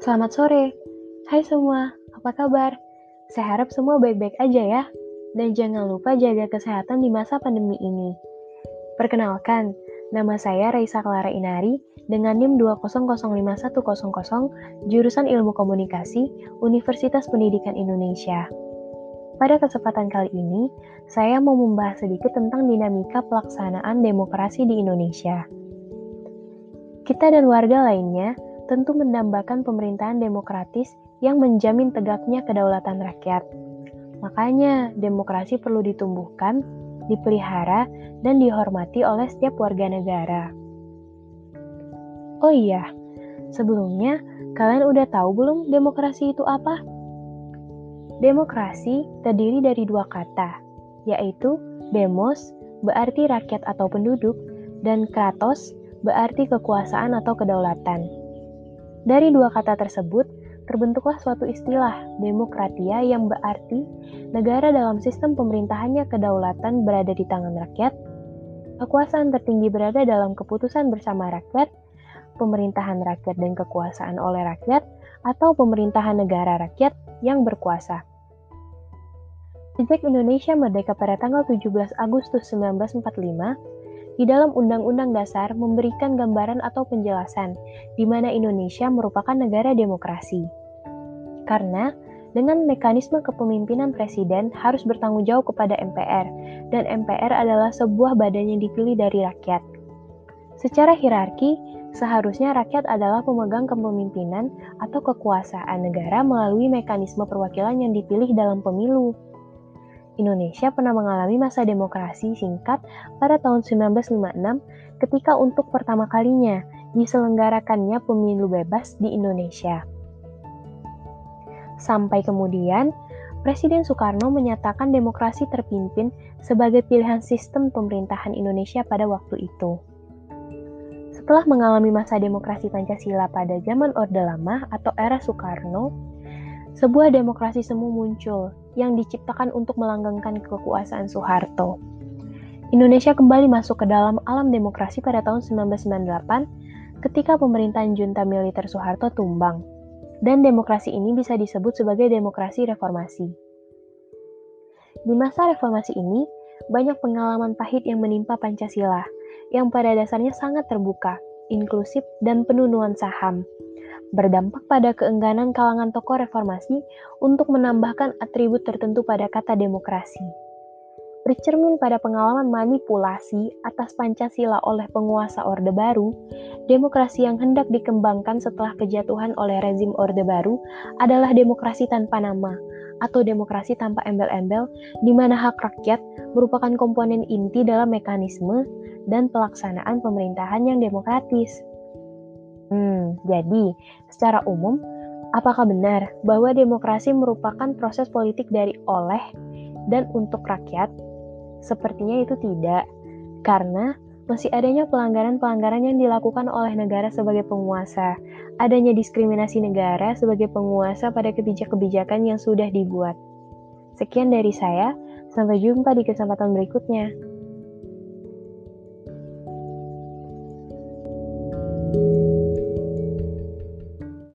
Selamat sore. Hai semua, apa kabar? Saya harap semua baik-baik aja ya. Dan jangan lupa jaga kesehatan di masa pandemi ini. Perkenalkan, nama saya Raisa Clara Inari dengan NIM 2005100 jurusan Ilmu Komunikasi Universitas Pendidikan Indonesia. Pada kesempatan kali ini, saya mau membahas sedikit tentang dinamika pelaksanaan demokrasi di Indonesia. Kita dan warga lainnya tentu mendambakan pemerintahan demokratis yang menjamin tegaknya kedaulatan rakyat. Makanya, demokrasi perlu ditumbuhkan, dipelihara, dan dihormati oleh setiap warga negara. Oh iya, sebelumnya kalian udah tahu belum demokrasi itu apa? Demokrasi terdiri dari dua kata, yaitu demos berarti rakyat atau penduduk dan kratos berarti kekuasaan atau kedaulatan. Dari dua kata tersebut, terbentuklah suatu istilah demokratia yang berarti negara dalam sistem pemerintahannya kedaulatan berada di tangan rakyat, kekuasaan tertinggi berada dalam keputusan bersama rakyat, pemerintahan rakyat dan kekuasaan oleh rakyat, atau pemerintahan negara rakyat yang berkuasa. Sejak Indonesia merdeka pada tanggal 17 Agustus 1945, di dalam Undang-Undang Dasar memberikan gambaran atau penjelasan di mana Indonesia merupakan negara demokrasi. Karena dengan mekanisme kepemimpinan presiden harus bertanggung jawab kepada MPR, dan MPR adalah sebuah badan yang dipilih dari rakyat. Secara hierarki, seharusnya rakyat adalah pemegang kepemimpinan atau kekuasaan negara melalui mekanisme perwakilan yang dipilih dalam pemilu. Indonesia pernah mengalami masa demokrasi singkat pada tahun 1956 ketika untuk pertama kalinya diselenggarakannya pemilu bebas di Indonesia. Sampai kemudian, Presiden Soekarno menyatakan demokrasi terpimpin sebagai pilihan sistem pemerintahan Indonesia pada waktu itu. Setelah mengalami masa demokrasi Pancasila pada zaman Orde Lama atau era Soekarno, sebuah demokrasi semu muncul yang diciptakan untuk melanggengkan kekuasaan Soeharto. Indonesia kembali masuk ke dalam alam demokrasi pada tahun 1998 ketika pemerintahan junta militer Soeharto tumbang dan demokrasi ini bisa disebut sebagai demokrasi reformasi. Di masa reformasi ini, banyak pengalaman pahit yang menimpa Pancasila, yang pada dasarnya sangat terbuka, inklusif, dan penuh nuansa HAM, berdampak pada keengganan kalangan tokoh reformasi untuk menambahkan atribut tertentu pada kata demokrasi bercermin pada pengalaman manipulasi atas Pancasila oleh penguasa Orde Baru, demokrasi yang hendak dikembangkan setelah kejatuhan oleh rezim Orde Baru adalah demokrasi tanpa nama atau demokrasi tanpa embel-embel di mana hak rakyat merupakan komponen inti dalam mekanisme dan pelaksanaan pemerintahan yang demokratis. Hmm, jadi secara umum, apakah benar bahwa demokrasi merupakan proses politik dari oleh dan untuk rakyat? Sepertinya itu tidak, karena masih adanya pelanggaran-pelanggaran yang dilakukan oleh negara sebagai penguasa, adanya diskriminasi negara sebagai penguasa pada kebijakan-kebijakan yang sudah dibuat. Sekian dari saya, sampai jumpa di kesempatan berikutnya.